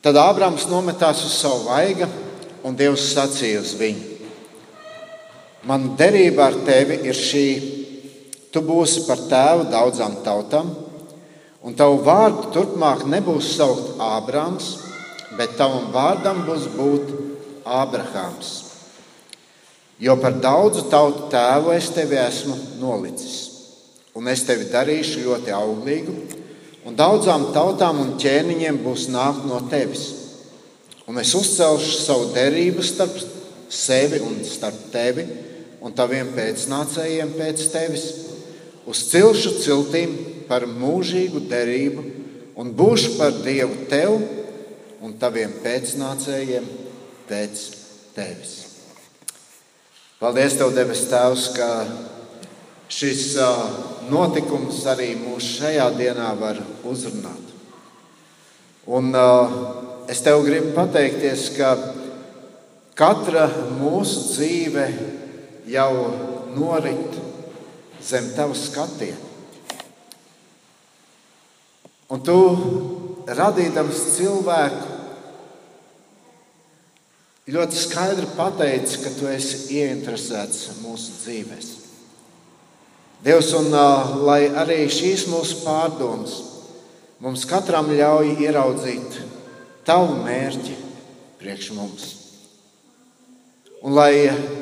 Tad Ābrams nometās uz savu vaigu, un Dievs sacīja uz viņu: Mana derība ar tevi ir šī. Tu būsi par tēvu daudzām tautām, un tavu vārdu turpmāk nebūs saukt Ābrams, bet tavam vārdam būs būt Ābrahāms. Jo par daudzu tautu tēvu es tevi esmu nolicis, un es tevi darīšu ļoti auglīgu, un daudzām tautām un ķēniņiem būs nākt no tevis. Un es uzcelšu savu derību starp sevi un starp tevi un taviem pēcnācējiem pēc tevis, uz cilšu ciltīm par mūžīgu derību, un būšu par Dievu tev un taviem pēcnācējiem pēc tevis. Paldies, Tev, debes Tēvs, ka šis notikums arī mūs šajā dienā var uzrunāt. Un es Tev gribu pateikties, ka katra mūsu dzīve jau norit zem Tava skatiena. Un Tu radīdams cilvēku ļoti skaidri pateici, ka tu esi ieinteresēts mūsu dzīvēm. Dievs, un uh, lai arī šīs mūsu pārdomas mums katram ļauj ieraudzīt tavu mērķi priekš mums. Un lai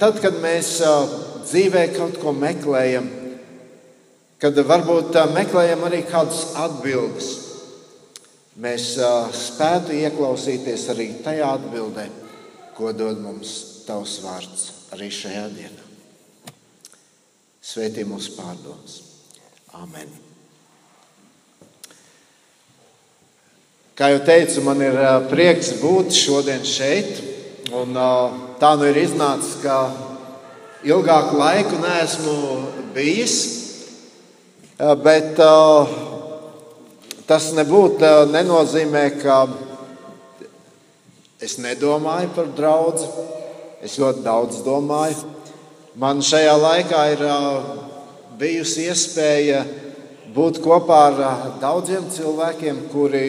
tad, kad mēs uh, dzīvē kaut ko meklējam, kad varbūt uh, meklējam arī kādas atbildes, mēs spētu ieklausīties arī tajā atbildē ko dod mums tavs vārds arī šajā dienā. Svētī mūsu pārdomas. Amen. Kā jau teicu, man ir prieks būt šodien šeit. Un, tā nu ir iznācis, ka ilgāku laiku neesmu bijis. Bet tas nebūtu nenozīmē, ka Es nedomāju par draugu, es ļoti daudz domāju. Man šajā laikā ir bijusi iespēja būt kopā ar daudziem cilvēkiem, kuri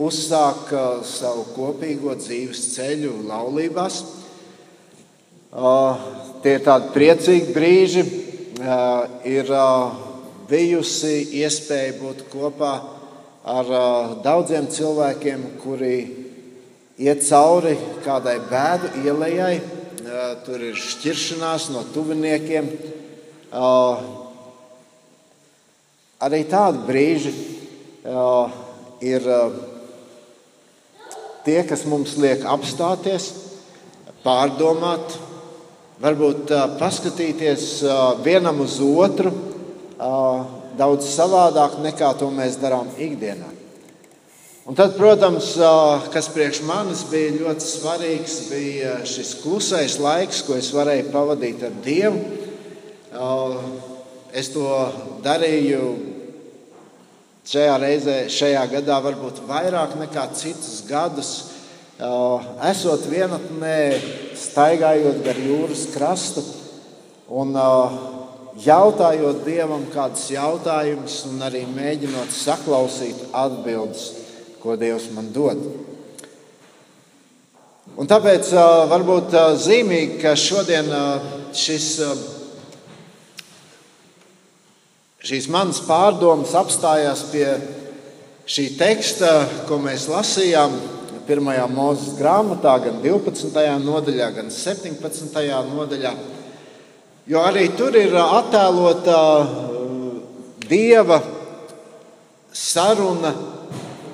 uzsāk savu kopīgo dzīves ceļu laulībās. Tie ir tādi priecīgi brīži. Ir bijusi iespēja būt kopā ar daudziem cilvēkiem, kuri iet cauri kādai bēdu ielai, tur ir šķiršanās no tuviniekiem. Arī tādi brīži ir tie, kas mums liek apstāties, pārdomāt, varbūt paskatīties vienam uz otru daudz savādāk nekā to mēs darām ikdienā. Un tad, protams, kas priekš manis bija ļoti svarīgs, bija šis klusais laiks, ko es varēju pavadīt ar Dievu. Es to darīju šajā reizē, šajā gadā, varbūt vairāk nekā citus gadus. Esot vienatnē, staigājot gar jūras krastu un jautājot Dievam kādus jautājumus, un arī mēģinot saklausīt atbildības ko Dievs man dod. Un tāpēc varbūt zīmīgi, ka šodien šis, šīs manas pārdomas apstājās pie šī teksta, ko mēs lasījām pirmajā mūzes grāmatā, gan 12. nodaļā, gan 17. nodaļā. Jo arī tur ir attēlota dieva saruna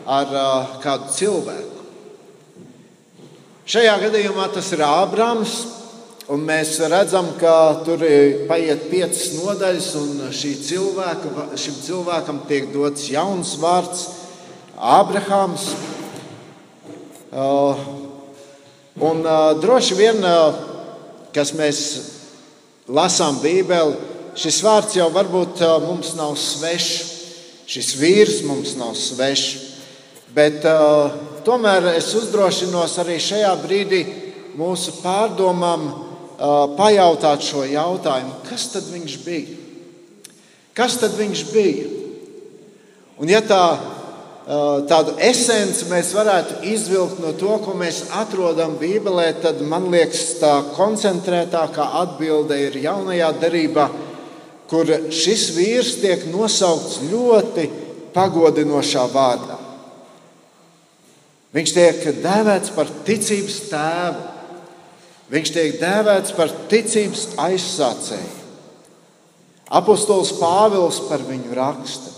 ar uh, kādu cilvēku. Šajā gadījumā tas ir Ābrams, un mēs redzam, ka tur paiet piecas nodaļas, un cilvēka, šim cilvēkam tiek dots jauns vārds - Ābrahāms. Uh, un uh, droši vien, uh, kas mēs lasām Bībeli, šis vārds jau varbūt mums nav svešs. Šis vīrs mums nav svešs. Bet uh, tomēr es uzdrošinos arī šajā brīdī mūsu pārdomām uh, pajautāt šo jautājumu, kas tad viņš bija? Kas tad viņš bija? Un ja tā tādu esenci mēs varētu izvilkt no to, ko mēs atrodam Bībelē, tad man liekas, tā koncentrētākā atbilde ir jaunajā derībā, kur šis vīrs tiek nosaukts ļoti pagodinošā vārdā. Viņš tiek dēvēts par ticības tēvu, viņš tiek dēvēts par ticības aizsācēju. Apostols Pāvils par viņu raksta.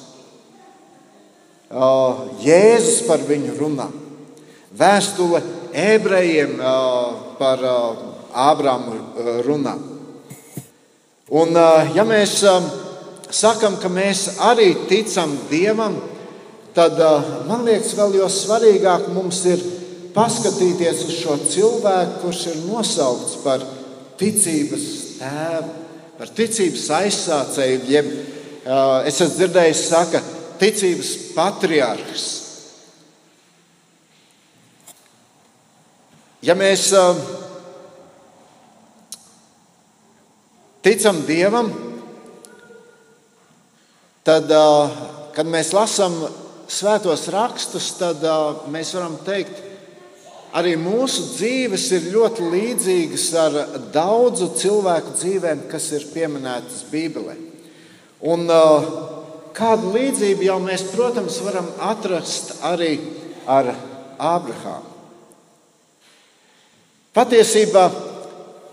Jēzus par viņu runā. Vēstule ebrejiem par Ābrāmu runā. Un, ja mēs sakam, ka mēs arī ticam Dievam, tad man liekas, vēl jo svarīgāk mums ir paskatīties uz šo cilvēku, kurš ir nosaukts par ticības tēvu, par ticības aizsācēju. Jeb, es esmu dzirdējis, ka ticības patriarhs. Ja mēs ticam Dievam, tad, kad mēs lasām svētos rakstus, tad mēs varam teikt, arī mūsu dzīves ir ļoti līdzīgas ar daudzu cilvēku dzīvēm, kas ir pieminētas Bībelē. Un, Kādu līdzību jau mēs, protams, varam atrast arī ar Ābrahāmu. Patiesībā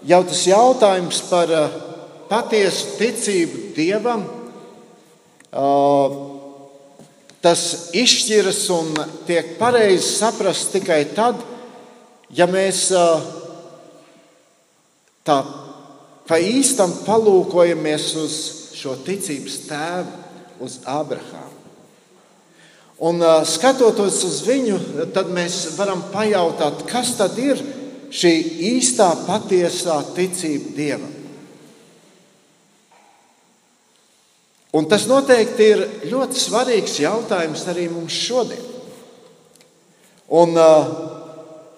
jau tas jautājums par patiesu ticību Dievam, uh, tas izšķiras un tiek pareizi saprast tikai tad, ja mēs tā pa īstam palūkojamies uz šo ticības tēvu uz Ābrahāmu. Un skatoties uz viņu, tad mēs varam pajautāt, kas tad ir šī īstā, patiesā ticība Dievam. Un tas noteikti ir ļoti svarīgs jautājums arī mums šodien. Un,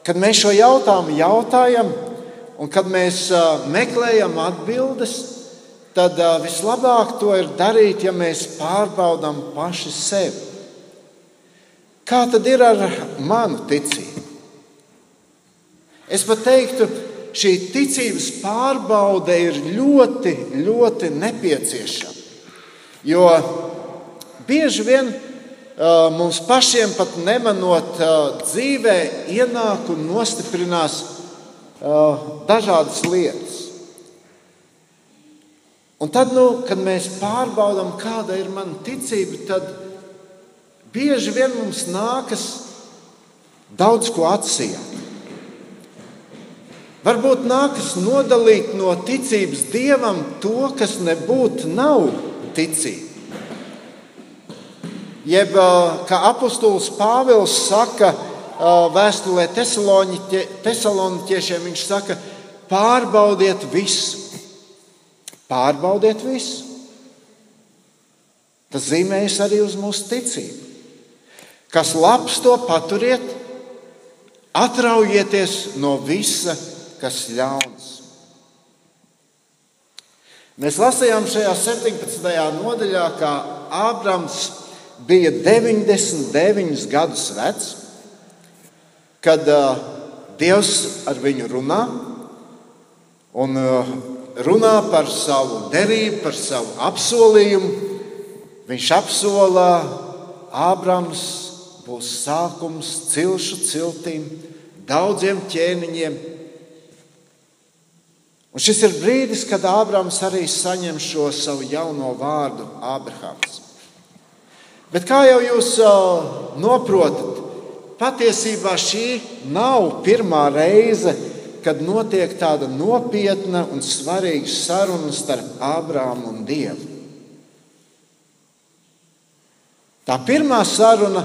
kad mēs šo jautājumu jautājam, un kad mēs meklējam atbildes, tad uh, vislabāk to ir darīt, ja mēs pārbaudām paši sevi. Kā tad ir ar manu ticību? Es pat teiktu, šī ticības pārbaude ir ļoti, ļoti nepieciešama. Jo bieži vien uh, mums pašiem pat nemanot uh, dzīvē, ienāk un nostiprinās uh, dažādas lietas. Un tad, nu, kad mēs pārbaudām, kāda ir mana ticība, tad bieži vien mums nākas daudz ko atsijāt. Varbūt nākas nodalīt no ticības dievam to, kas nebūtu nav ticība. Jeb kā apustulis Pāvils saka vēstulē Tesaloniķiešiem, viņš saka, pārbaudiet visu Pārbaudiet visu. Tas zīmējas arī uz mūsu ticību. Kas labs, to paturiet, atraujieties no visa, kas ļauns. Mēs lasījām šajā 17. nodaļā, ka Ābrams bija 99 gadus vecs, kad uh, Dievs ar viņu runā. Un, uh, runā par savu derību, par savu apsolījumu. Viņš apsolā, Ābrams būs sākums cilšu ciltīm, daudziem ķēniņiem. Un šis ir brīdis, kad Ābrams arī saņem šo savu jauno vārdu, Ābrahāms. Bet kā jau jūs noprotat, patiesībā šī nav pirmā reize, kad notiek tāda nopietna un svarīga saruna starp Ābrāmu un Dievu. Tā pirmā saruna,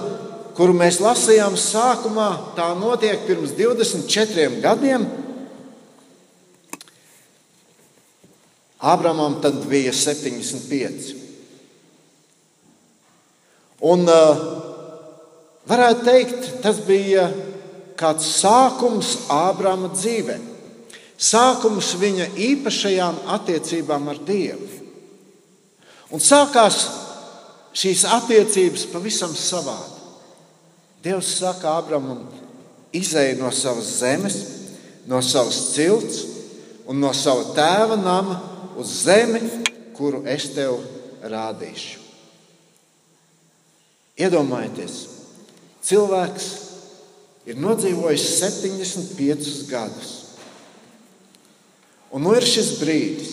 kuru mēs lasījām sākumā, tā notiek pirms 24 gadiem. Ābramam tad bija 75. Un uh, varētu teikt, tas bija kāds sākums Ābrama dzīvē, sākums viņa īpašajām attiecībām ar Dievu. Un sākās šīs attiecības pavisam savādi. Dievs saka Ābramam, izēj no savas zemes, no savas cilts un no sava tēva nama uz zemi, kuru es tev rādīšu. Iedomājieties, cilvēks ir nodzīvojis 75 gadus. Un nu ir šis brīdis.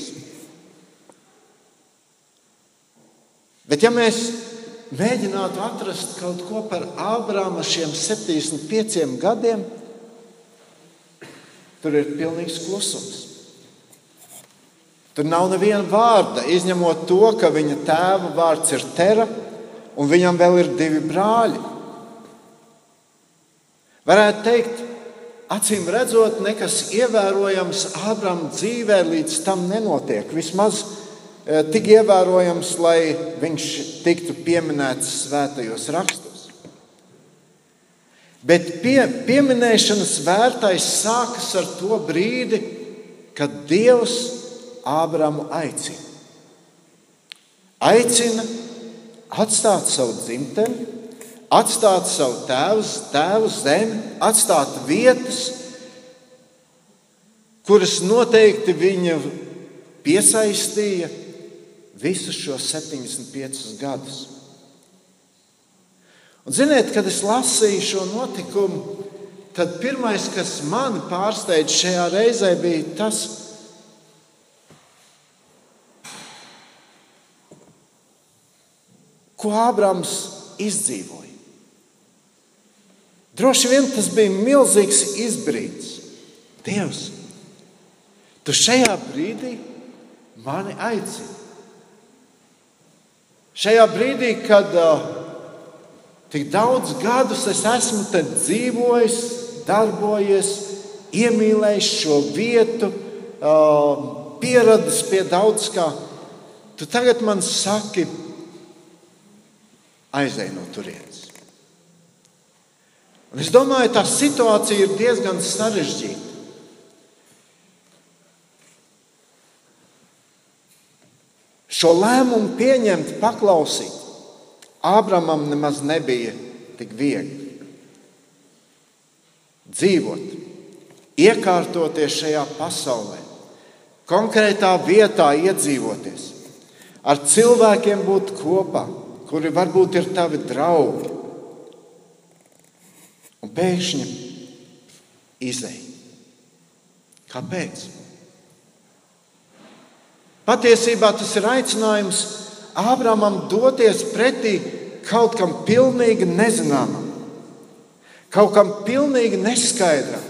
Bet ja mēs mēģinātu atrast kaut ko par Ābrāma šiem 75 gadiem, tur ir pilnīgs klusums. Tur nav neviena vārda, izņemot to, ka viņa tēva vārds ir Tera, un viņam vēl ir divi brāļi. Varētu teikt, acīm redzot, nekas ievērojams Ābrama dzīvē līdz tam nenotiek. Vismaz Eh, tik ievērojams, lai viņš tiktu pieminēts svētajos rakstos. Bet pie, pieminēšanas vērtais sākas ar to brīdi, kad Dievs Ābramu aicina. Aicina atstāt savu dzimteni, atstāt savu tēvu, tēvu zemi, atstāt vietas, kuras noteikti viņa piesaistīja visus šos 75 gadus. Un, ziniet, kad es lasīju šo notikumu, tad pirmais, kas mani pārsteidza šajā reizē, bija tas, ko Ābrams izdzīvoja. Droši vien tas bija milzīgs izbrīns. Dievs, tu šajā brīdī mani aicini. Šajā brīdī, kad uh, tik daudz gadus es esmu dzīvojis, darbojies, iemīlējis šo vietu, uh, pieradis pie daudz kā, tu tagad man saki, aizej no turienes. Un es domāju, tā situācija ir diezgan sarežģīta. Šo lēmumu pieņemt, paklausīt, Ābramam nemaz nebija tik viegli. Dzīvot, iekārtoties šajā pasaulē, konkrētā vietā iedzīvoties, ar cilvēkiem būt kopā, kuri varbūt ir tavi draugi. Un pēkšņi izēja. Kāpēc? Patiesībā tas ir aicinājums Ābramam doties pretī kaut kam pilnīgi nezināmam, kaut kam pilnīgi neskaidram.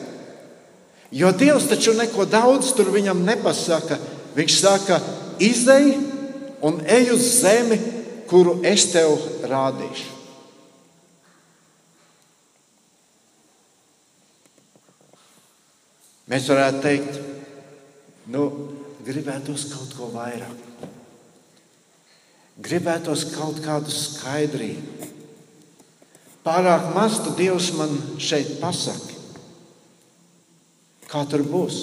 Jo Dievs taču neko daudz tur viņam nepasaka. Viņš saka, izej un ej uz zemi, kuru es tev rādīšu. Mēs varētu teikt, nu, gribētos kaut ko vairāk. Gribētos kaut kādu skaidrību. Pārāk maz tu Dievs man šeit pasaki. Kā tur būs?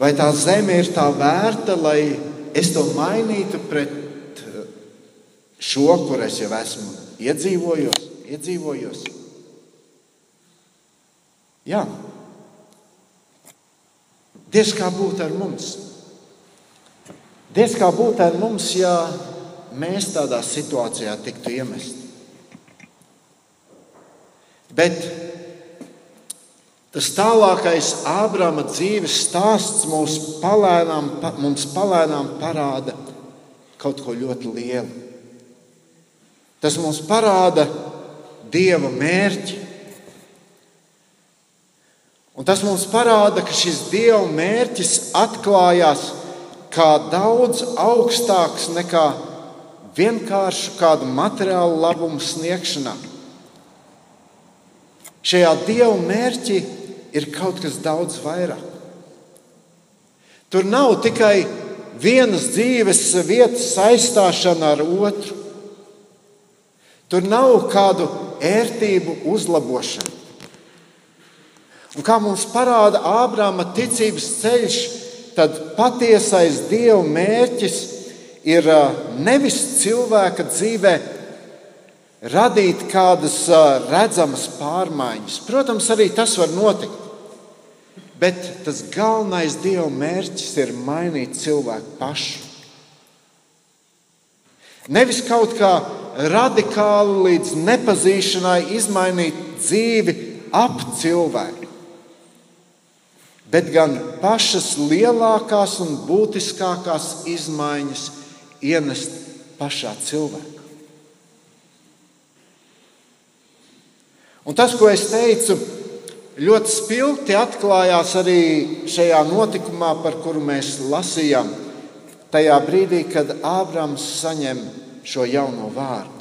Vai tā zeme ir tā vērta, lai es to mainītu pret šo, kur es jau esmu iedzīvojos? iedzīvojos? Jā, Diez kā būtu ar mums? Diez kā būtu ar mums, ja mēs tādā situācijā tiktu iemesti. Bet tas tālākais Ābrama dzīves stāsts mums palēnām, mums palēnām parāda kaut ko ļoti lielu. Tas mums parāda Dieva mērķi, Un tas mums parāda, ka šis Dieva mērķis atklājās kā daudz augstāks nekā vienkārši kādu materiālu labumu sniegšanā. Šajā Dieva mērķī ir kaut kas daudz vairāk. Tur nav tikai vienas dzīves vietas saistāšana ar otru. Tur nav kādu ērtību uzlabošana. Un kā mums parāda Ābrama ticības ceļš, tad patiesais Dieva mērķis ir nevis cilvēka dzīvē radīt kādas redzamas pārmaiņas. Protams, arī tas var notikt. Bet tas galvenais Dieva mērķis ir mainīt cilvēku pašu. Nevis kaut kā radikāli līdz nepazīšanai izmainīt dzīvi ap cilvēku, bet gan pašas lielākās un būtiskākās izmaiņas ienest pašā cilvēkā. Un tas, ko es teicu, ļoti spilgti atklājās arī šajā notikumā, par kuru mēs lasījām. Tajā brīdī, kad Ābrams saņem šo jauno vārdu.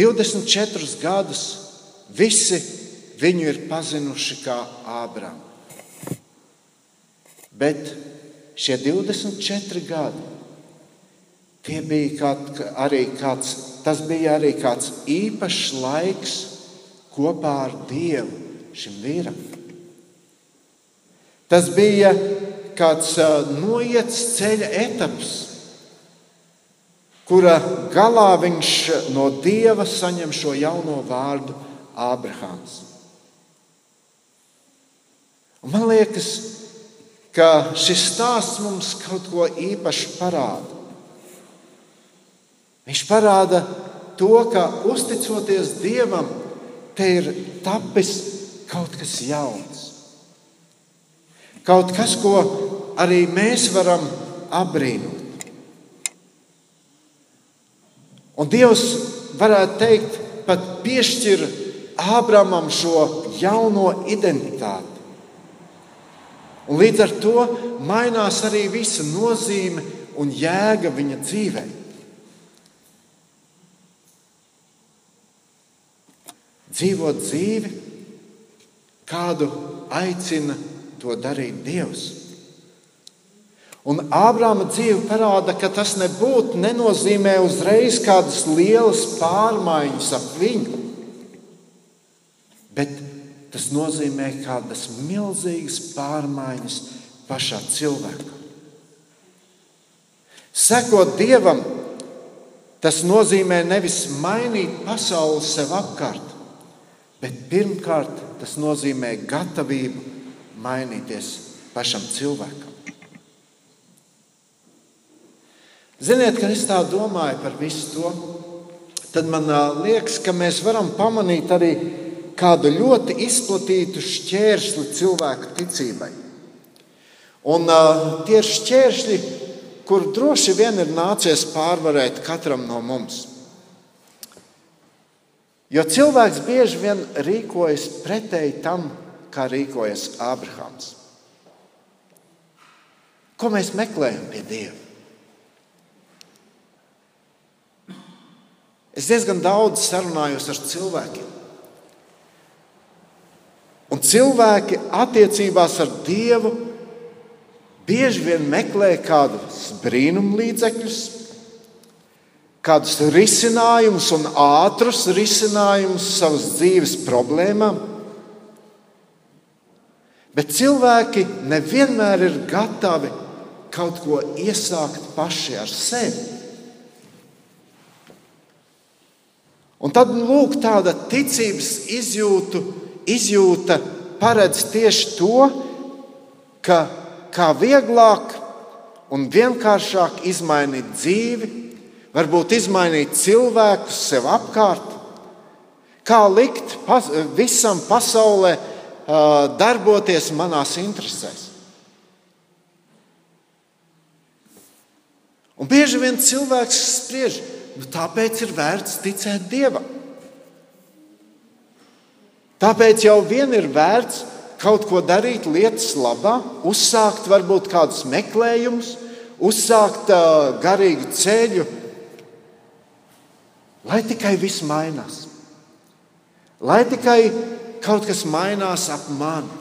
24 gadus visi viņu ir pazinuši kā Ābramu. Bet šie 24 gadi Tie bija kād, arī kāds, tas bija arī kāds īpašs laiks kopā ar Dievu šim vīram. Tas bija kāds noiets ceļa etaps, kura galā viņš no Dieva saņem šo jauno vārdu Ābrahāms. Man liekas, ka šis stāsts mums kaut ko īpašu parāda. Viņš parāda to, ka uzticoties Dievam, te ir tapis kaut kas jauns. Kaut kas, ko arī mēs varam apbrīnot. Un Dievs varētu teikt, pat piešķir Ābramam šo jauno identitāti. Un līdz ar to mainās arī visa nozīme un jēga viņa dzīvēm. dzīvot dzīvi, kādu aicina to darīt Dievs. Un Ābrāma dzīve parāda, ka tas nebūtu nenozīmē uzreiz kādas lielas pārmaiņas ap viņu, bet tas nozīmē kādas milzīgas pārmaiņas pašā cilvēkā. Sekot Dievam, tas nozīmē nevis mainīt pasauli sev apkārt, Bet pirmkārt, tas nozīmē gatavību mainīties pašam cilvēkam. Ziniet, kad es tā domāju par visu to, tad man liekas, ka mēs varam pamanīt arī kādu ļoti izplatītu šķērsli cilvēku ticībai. Un uh, tie ir šķēršļi, kur droši vien ir nācies pārvarēt katram no mums. Jo cilvēks bieži vien rīkojas pretēji tam, kā rīkojas Ābrahāms. Ko mēs meklējam pie Dieva? Es diezgan daudz sarunājos ar cilvēkiem. Un cilvēki attiecībās ar Dievu bieži vien meklē kādus brīnumlīdzekļus, kādus risinājumus un ātrus risinājumus savas dzīves problēmām. Bet cilvēki nevienmēr ir gatavi kaut ko iesākt paši ar sevi. Un tad lūk, tāda ticības izjūtu, izjūta paredz tieši to, ka kā vieglāk un vienkāršāk izmainīt dzīvi, varbūt izmainīt cilvēkus sev apkārt, kā likt pas, visam pasaulē darboties manās interesēs. Un bieži vien cilvēks spriež, nu, tāpēc ir vērts ticēt Dievam. Tāpēc jau vien ir vērts kaut ko darīt lietas labā, uzsākt varbūt kādus meklējumus, uzsākt uh, garīgu ceļu Lai tikai viss mainās, lai tikai kaut kas mainās ap mani.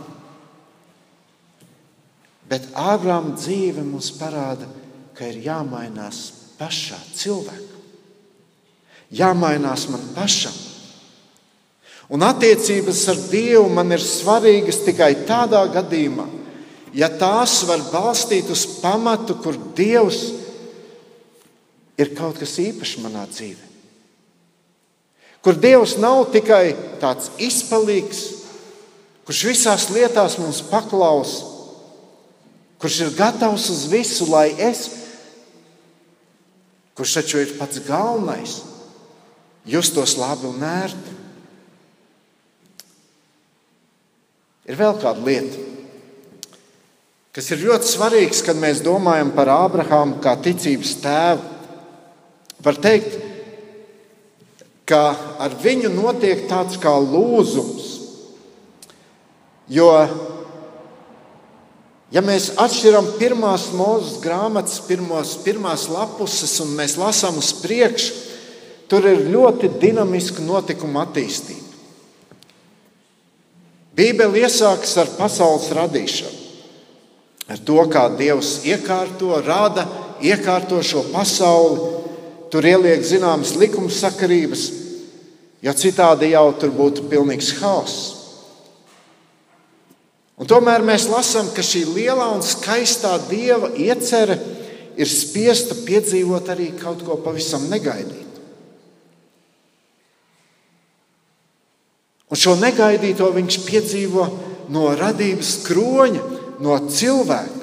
Bet Ābrāma dzīve mums parāda, ka ir jāmainās pašā cilvēkā. Jāmainās man pašam. Un attiecības ar Dievu man ir svarīgas tikai tādā gadījumā, ja tās var balstīt uz pamatu, kur Dievs ir kaut kas īpašs manā dzīvē. Kur Dievs nav tikai tāds izpalīgs, kurš visās lietās mums paklausa, kurš ir gatavs uz visu, lai es, kurš taču ir pats galvenais, justos labi un ērti. Ir vēl kāda lieta, kas ir ļoti svarīga, kad mēs domājam par Ābrahāmu kā ticības tēvu. Var teikt, ka ar viņu notiek tāds kā lūzums. Jo, ja mēs atšķiram pirmās mūzes grāmatas, pirmos, pirmās lapuses un mēs lasām uz priekšu, tur ir ļoti dinamiska notikuma attīstība. Bībele iesākas ar pasaules radīšanu, ar to, kā Dievs iekārto, rada, iekārto šo pasauli. Tur ieliek zināmas likumsakarības, jo citādi jau tur būtu pilnīgs haoss. Un tomēr mēs lasām, ka šī lielā un skaistā dieva iecerē ir spiesta piedzīvot arī kaut ko pavisam negaidītu. Un šo negaidīto viņš piedzīvo no radības kroņa, no cilvēka.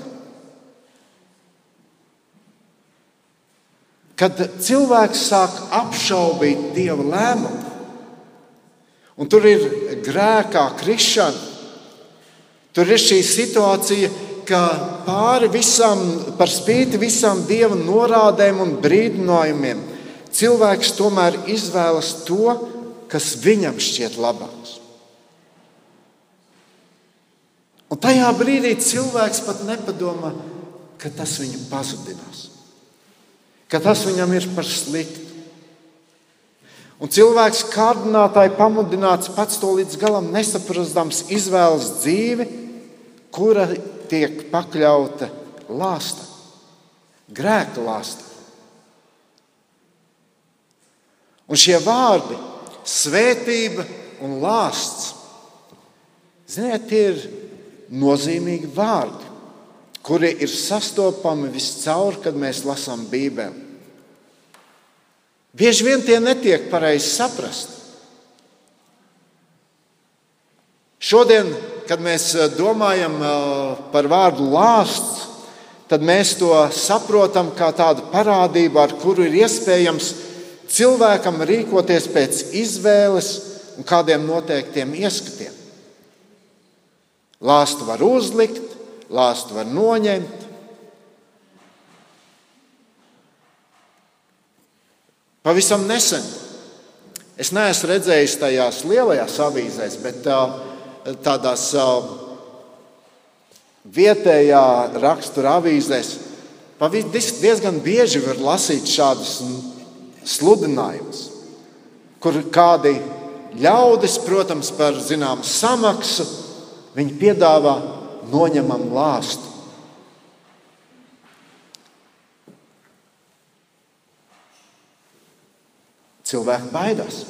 Kad cilvēks sāk apšaubīt dieva lēmumu, un tur ir grēkā krišana, tur ir šī situācija, ka pāri visam, par spīti visām dieva norādēm un brīdinājumiem, cilvēks tomēr izvēlas to, kas viņam šķiet labāks. Un tajā brīdī cilvēks pat nepadomā, ka tas viņu pazudinās, ka tas viņam ir par sliktu. Un cilvēks kārdinātāji pamudināts pats to līdz galam nesaprastams, izvēlas dzīvi, kura tiek pakļauta lāsta, grēka lāsta. Un šie vārdi svētība un lāsts. Ziniet, tie ir nozīmīgi vārdi, kuri ir sastopami viscaur, kad mēs lasām Bībeli. Bieži vien tie netiek pareizi saprast. Šodien, kad mēs eh, domājam eh, par vārdu lāsts, tad mēs to saprotam kā tādu parādību, ar kuru ir iespējams cilvēkam rīkoties pēc izvēles un kādiem noteiktiem ieskatiem. Lāstu var uzlikt, lāstu var noņemt. Pavisam nesen es neesmu redzējis tajās lielajās avīzēs, bet tādās vietējā rakstura avīzēs diezgan bieži var lasīt šādus sludinājums, kur kādi ļaudis, protams, par zināmu samaksu, viņi piedāvā noņemam lāstu. Cilvēki baidās.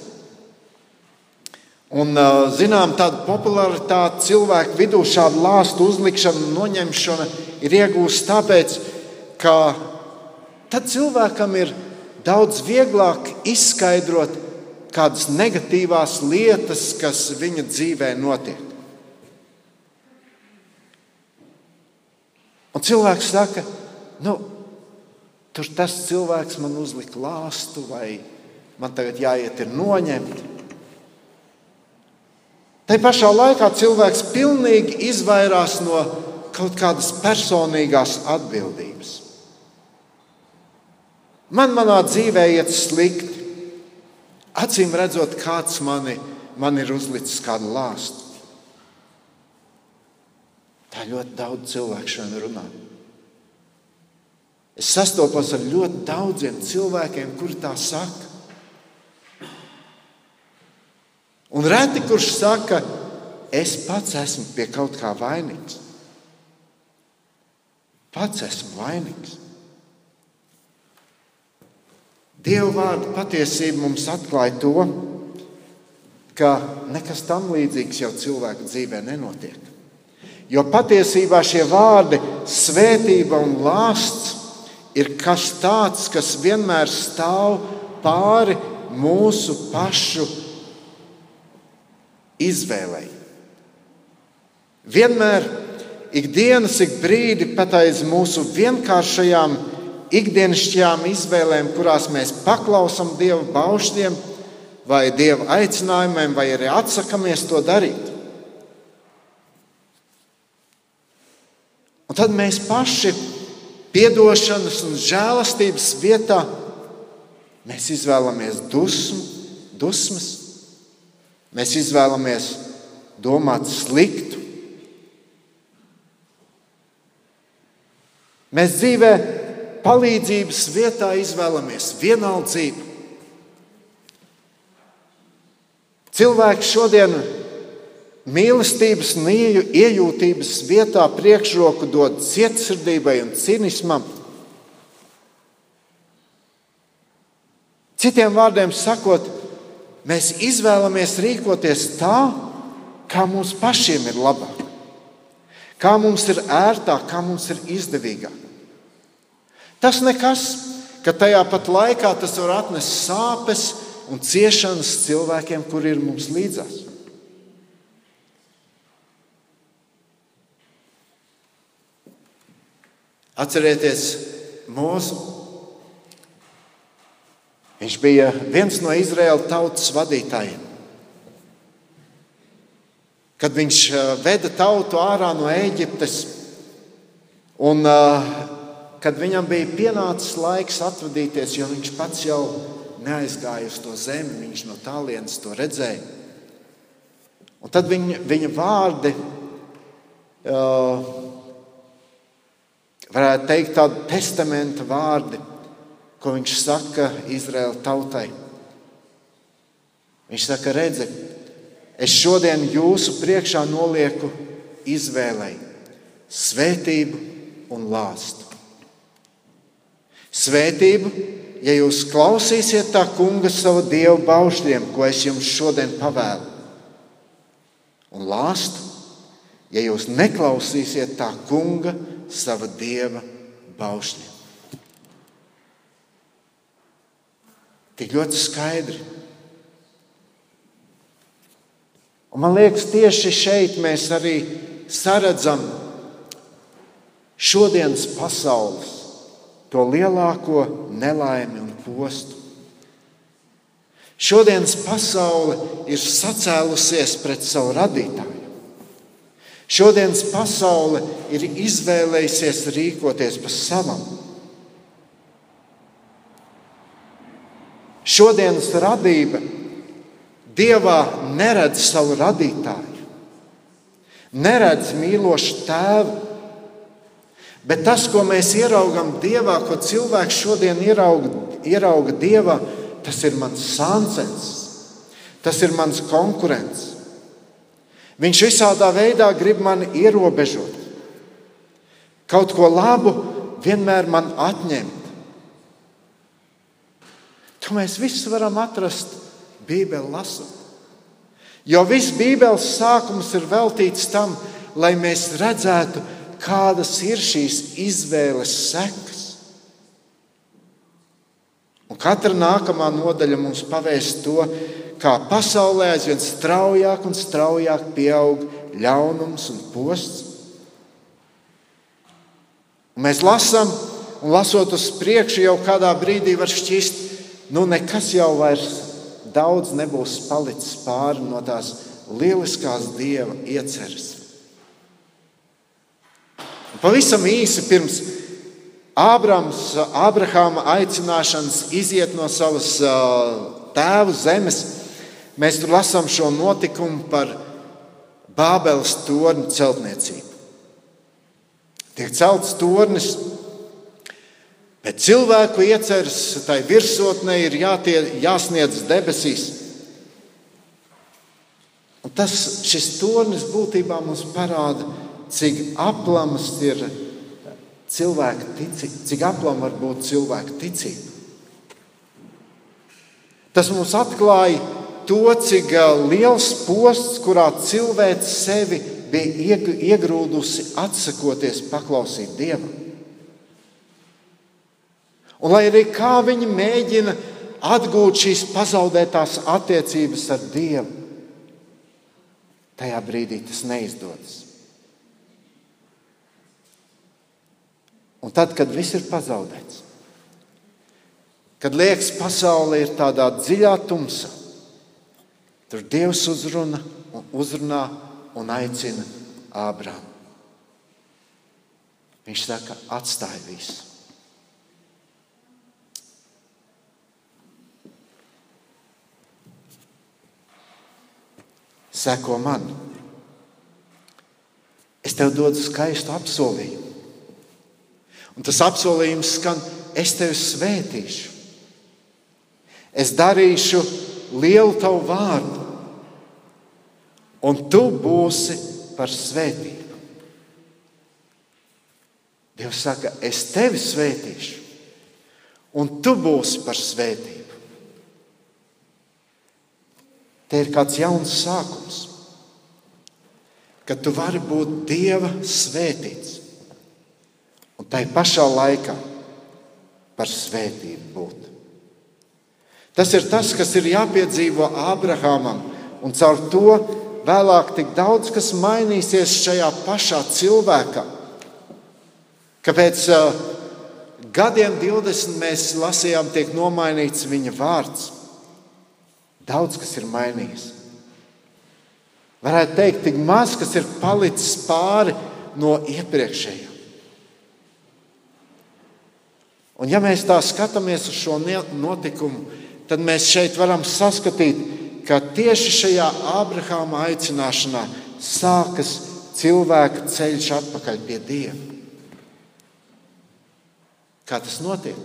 Un, zinām, tāda popularitāte cilvēku vidū šādu lāstu uzlikšana noņemšana ir iegūsta tāpēc, ka tad cilvēkam ir daudz vieglāk izskaidrot kādas negatīvās lietas, kas viņa dzīvē notiek. Cilvēks saka, nu, tur tas cilvēks man uzlika lāstu, vai man tagad jāiet ir noņemt. Tā pašā laikā cilvēks pilnīgi izvairās no kaut kādas personīgās atbildības. Man manā dzīvē iet slikti. Acīm redzot, kāds mani, man ir uzlicis kādu lāstu. Tā ļoti daudz cilvēku šodien runā. Es sastopos ar ļoti daudziem cilvēkiem, kuri tā saka. Un reti kurš saka, es pats esmu pie kaut kā vainīgs. Pats esmu vainīgs. Dieva vārda patiesība mums atklāja to, ka nekas tam līdzīgs jau cilvēka dzīvē nenotiek. Jo patiesībā šie vārdi, svētība un lāsts, ir kas tāds, kas vienmēr stāv pāri mūsu pašu izvēlei. Vienmēr, ikdienas, ik brīdi pat aiz mūsu vienkāršajām, ikdienišķajām izvēlēm, kurās mēs paklausām Dieva baušļiem vai Dieva aicinājumiem, vai arī atsakāmies to darīt. Un tad mēs paši piedošanas un žēlastības vietā mēs izvēlamies dusmu, dusmas, mēs izvēlamies domāt sliktu. Mēs dzīvē palīdzības vietā izvēlamies vienaldzību. Cilvēks šodien mīlestības un iejūtības vietā priekšroku dod cietsirdībai un cinismam. Citiem vārdiem sakot, mēs izvēlamies rīkoties tā, kā mums pašiem ir labāk, kā mums ir ērtāk, kā mums ir izdevīgāk. Tas nekas, ka tajā pat laikā tas var atnest sāpes un ciešanas cilvēkiem, kuri ir mums līdzās. Atcerieties, Mūzu. Viņš bija viens no Izraēla tautas vadītājiem. Kad viņš eh, veda tautu ārā no Eģiptes, un eh, kad viņam bija pienācis laiks atvadīties, jo viņš pats jau neaizgāja uz to zemi, viņš no tālienes to redzēja. Un tad viņa, viņa vārdi uh, varētu teikt, tādi testamenta vārdi, ko viņš saka Izraēla tautai. Viņš saka, redziet, es šodien jūsu priekšā nolieku izvēlei svētību un lāstu. Svētību, ja jūs klausīsiet tā kunga savu dievu baušļiem, ko es jums šodien pavēlu, un lāstu, ja jūs neklausīsiet tā kunga sava dieva baušļiem. Tik ļoti skaidri. Un man liekas, tieši šeit mēs arī saredzam šodienas pasaules to lielāko nelaimi un postu. Šodienas pasaule ir sacēlusies pret savu radītāju. Šodienas pasaule ir izvēlējusies rīkoties pa savam. Šodienas radība Dievā neredz savu radītāju, neredz mīlošu tēvu. Bet tas, ko mēs ieraugām Dievā, ko cilvēks šodien ierauga, ierauga Dievā, tas ir mans sāncens, tas ir mans konkurents. Viņš visādā veidā grib mani ierobežot. Kaut ko labu vienmēr man atņemt. To mēs visi varam atrast Bībeli lasot. Jo viss Bībeles sākums ir veltīts tam, lai mēs redzētu, kādas ir šīs izvēles sekas. Un katra nākamā nodaļa mums pavēst to, kā pasaulē aizvien straujāk un straujāk pieaug ļaunums un posts. Un mēs lasām, un lasot uz priekšu, jau kādā brīdī var šķist, nu nekas jau vairs daudz nebūs palicis pāri no tās lieliskās dieva ieceres. Pavisam īsi pirms Ābrams, Ābrahāma aicināšanas iziet no savas tēva zemes, Mēs tur lasām šo notikumu par Bābeles torņa celtniecību. Tiek celts tornis, bet cilvēku ieceres tai virsotnē ir jātie, jāsniedz debesīs. Un tas, šis tornis būtībā mums parāda, cik aplams ir cilvēka ticība, cik aplama var būt cilvēka ticība. Tas mums atklāja to, cik liels posts, kurā cilvēks sevi bija iegrūdusi, atsakoties paklausīt Dievam. Un lai arī kā viņi mēģina atgūt šīs pazaudētās attiecības ar Dievu, tajā brīdī tas neizdodas. Un tad, kad viss ir pazaudēts, kad liekas, pasaule ir tādā dziļā tumsā, tur Dievs uzruna un uzrunā un aicina Ābrāmu. Viņš saka, atstāj visu. Seko man. Es tev dodu skaistu apsolījumu. Un tas apsolījums skan, es tevi svētīšu. Es darīšu lielu tavu vārdu, un tu būsi par svētību. Dievs saka, es tevi svētīšu, un tu būsi par svētību. Te ir kāds jauns sākums, kad tu vari būt Dieva svētīts un tai pašā laikā par svētību būt. Tas ir tas, kas ir jāpiedzīvo Ābrahamam, un caur to vēlāk tik daudz kas mainīsies šajā pašā cilvēkā. Kāpēc uh, gadiem 20 mēs lasījām, tiek nomainīts viņa vārds. Daudz kas ir mainījies. Varētu teikt, tik maz kas ir palicis pāri no iepriekšējā. Un ja mēs tā skatāmies uz šo notikumu, tad mēs šeit varam saskatīt, ka tieši šajā Ābrahāma aicināšanā sākas cilvēka ceļš atpakaļ pie Dieva. Kā tas notiek?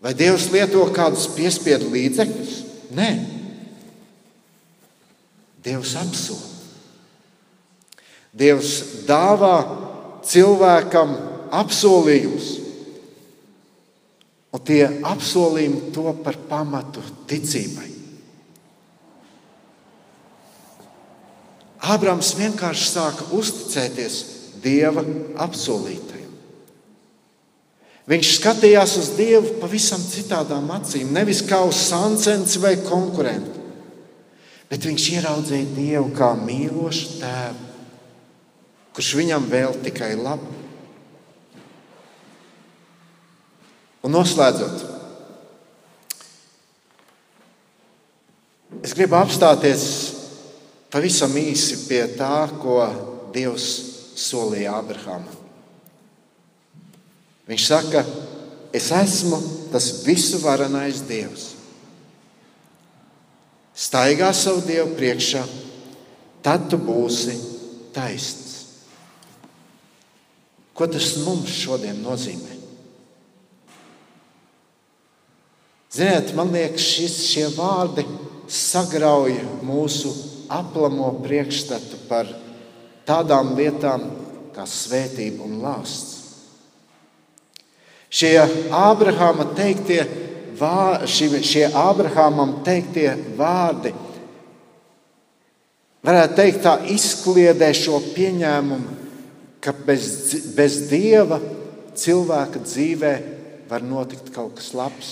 Vai Dievs lieto kādus piespiedu līdzekļus? Nē, Dievs apsola. Dievs dāvā cilvēkam apsolījumus. Un tie apsolījumi to par pamatu ticībai. Ābrams vienkārši sāka uzticēties Dieva apsolītajam. Viņš skatījās uz Dievu pavisam citādām acīm, nevis kā uz sancenci vai konkurentu, bet viņš ieraudzīja Dievu kā mīlošu tēvu, kurš viņam vēl tikai labu. Un noslēdzot, es gribu apstāties pavisam īsi pie tā, ko Dievs solīja Abrahamam. Viņš saka, es esmu tas visu varenais Dievs. Staigā savu Dievu priekšā, tad tu būsi taisns. Ko tas mums šodien nozīmē? Ziniet, man liekas, šis, šie vārdi sagrauj mūsu aplamo priekšstatu par tādām lietām kā svētība un lāsts. Šie Ābrahāma teiktie, vā, šie Ābrahāmam teiktie vārdi, varētu teikt, tā izkliedē šo pieņēmumu, ka bez, bez dieva cilvēka dzīvē var notikt kaut kas labs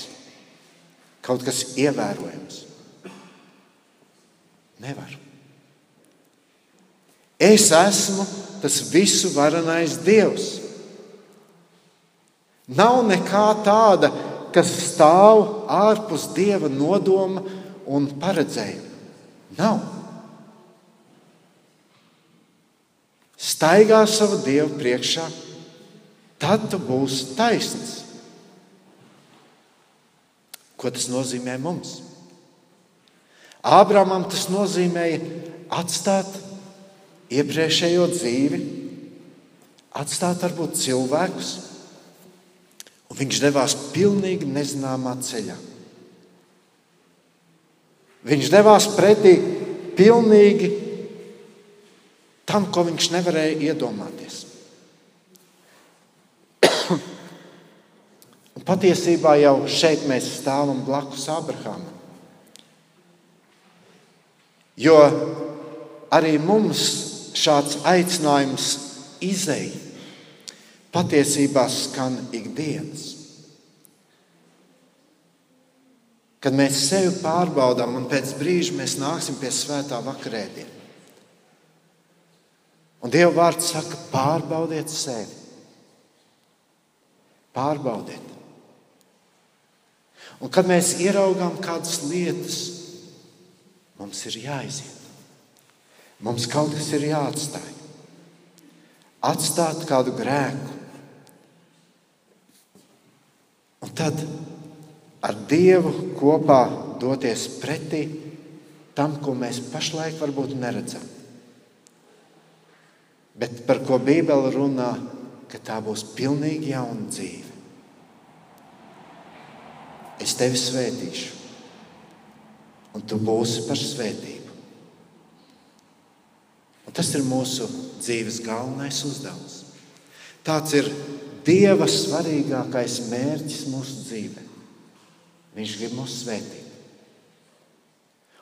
kaut kas ievērojams. Nevar. Es esmu tas visu varenais Dievs. Nav nekā tāda, kas stāv ārpus Dieva nodoma un paredzējuma. Nav. Staigā savu Dievu priekšā, tad tu būsi taisns. Ko tas nozīmē mums? Ābramam tas nozīmēja atstāt iepriekšējo dzīvi, atstāt varbūt cilvēkus, un viņš devās pilnīgi nezināmā ceļā. Viņš devās pretī pilnīgi tam, ko viņš nevarēja iedomāties. Patiesībā jau šeit mēs stāvam blakus Abrahamam. Jo arī mums šāds aicinājums izēja. patiesībā skan ikdienas. Kad mēs sevi pārbaudām, un pēc brīža mēs nāksim pie svētā vakarēdiena. Un Dieva vārds saka, pārbaudiet sevi. Pārbaudiet. Un kad mēs ieraugām kādas lietas, mums ir jāiziet. Mums kaut kas ir jāatstāj. Atstāt kādu grēku. Un tad ar Dievu kopā doties pretī tam, ko mēs pašlaik varbūt neredzam. Bet par ko Bībele runā, ka tā būs pilnīgi jauna dzīve. Es tevi svētīšu, un tu būsi par svētību. Un tas ir mūsu dzīves galvenais uzdevums. Tāds ir Dieva svarīgākais mērķis mūsu dzīvē. Viņš grib mūs svētīt.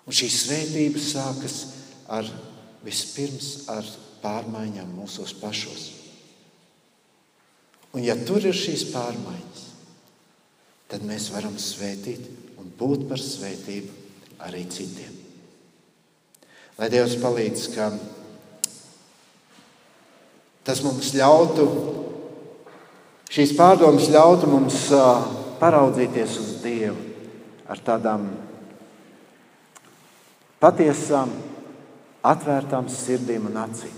Un šī svētība sākas ar vispirms ar pārmaiņām mūsos pašos. Un ja tur ir šīs pārmaiņas, tad mēs varam svētīt un būt par svētību arī citiem. Lai Dievs palīdz, ka tas mums ļautu, šīs pārdomas ļautu mums paraudzīties uz Dievu ar tādām patiesām, atvērtām sirdīm un acīm.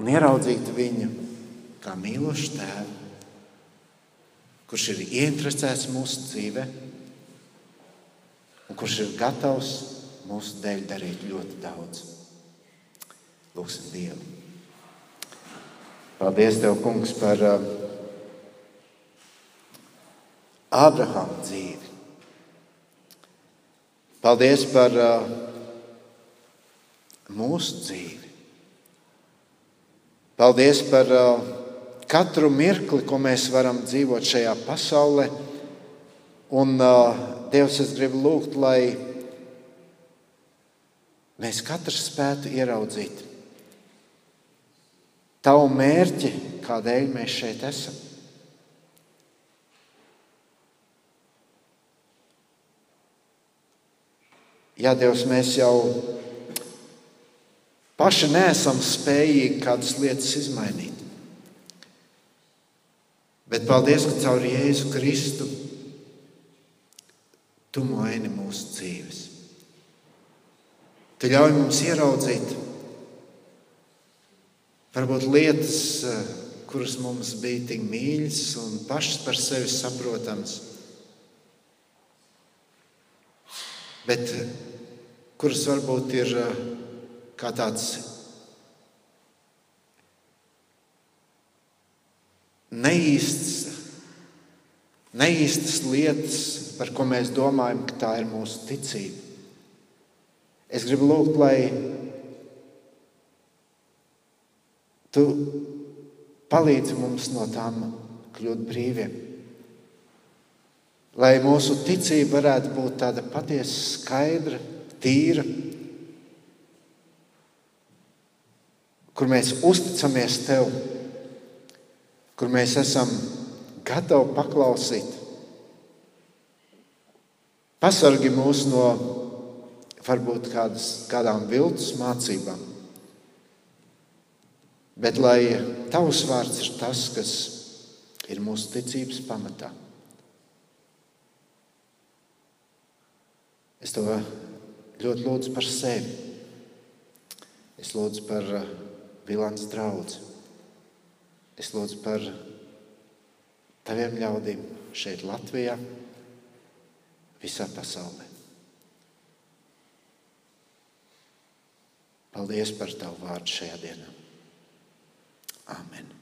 Un ieraudzīt viņu kā mīlošu tēvu, kurš ir ieinteresēts mūsu dzīvē un kurš ir gatavs mūsu dēļ darīt ļoti daudz. Lūksim Dievu. Paldies, Tev, Kungs, par uh, Ābrahāma dzīvi. Paldies par uh, mūsu dzīvi. Paldies par uh, katru mirkli, ko mēs varam dzīvot šajā pasaulē. Un, uh, Dievs, es gribu lūgt, lai mēs katrs spētu ieraudzīt tavu mērķi, kādēļ mēs šeit esam. Jā, Dievs, mēs jau paši neesam spējīgi kādas lietas izmainīt. Bet paldies, ka caur Jēzu Kristu tu maini mūsu dzīves. Tu ļauj mums ieraudzīt varbūt lietas, kuras mums bija tik mīļas un pašas par sevi saprotamas. Bet kuras varbūt ir eh, kā tāds neīsts, neīstas lietas, par ko mēs domājam, ka tā ir mūsu ticība. Es gribu lūgt, lai tu palīdzi mums no tām kļūt brīviem. Lai mūsu ticība varētu būt tāda patiesa, skaidra, tīra, kur mēs uzticamies Tev, kur mēs esam gatavi paklausīt. Pasargi mūs no varbūt kādas, kādām viltus mācībām. Bet lai Tavs vārds ir tas, kas ir mūsu ticības pamatā. Es to ļoti lūdzu par sevi. Es lūdzu par uh, bilants draugu. Es lūdzu par taviem ļaudīm šeit, Latvijā, visā pasaulē. Paldies par tavu vārdu šajā dienā. Amen.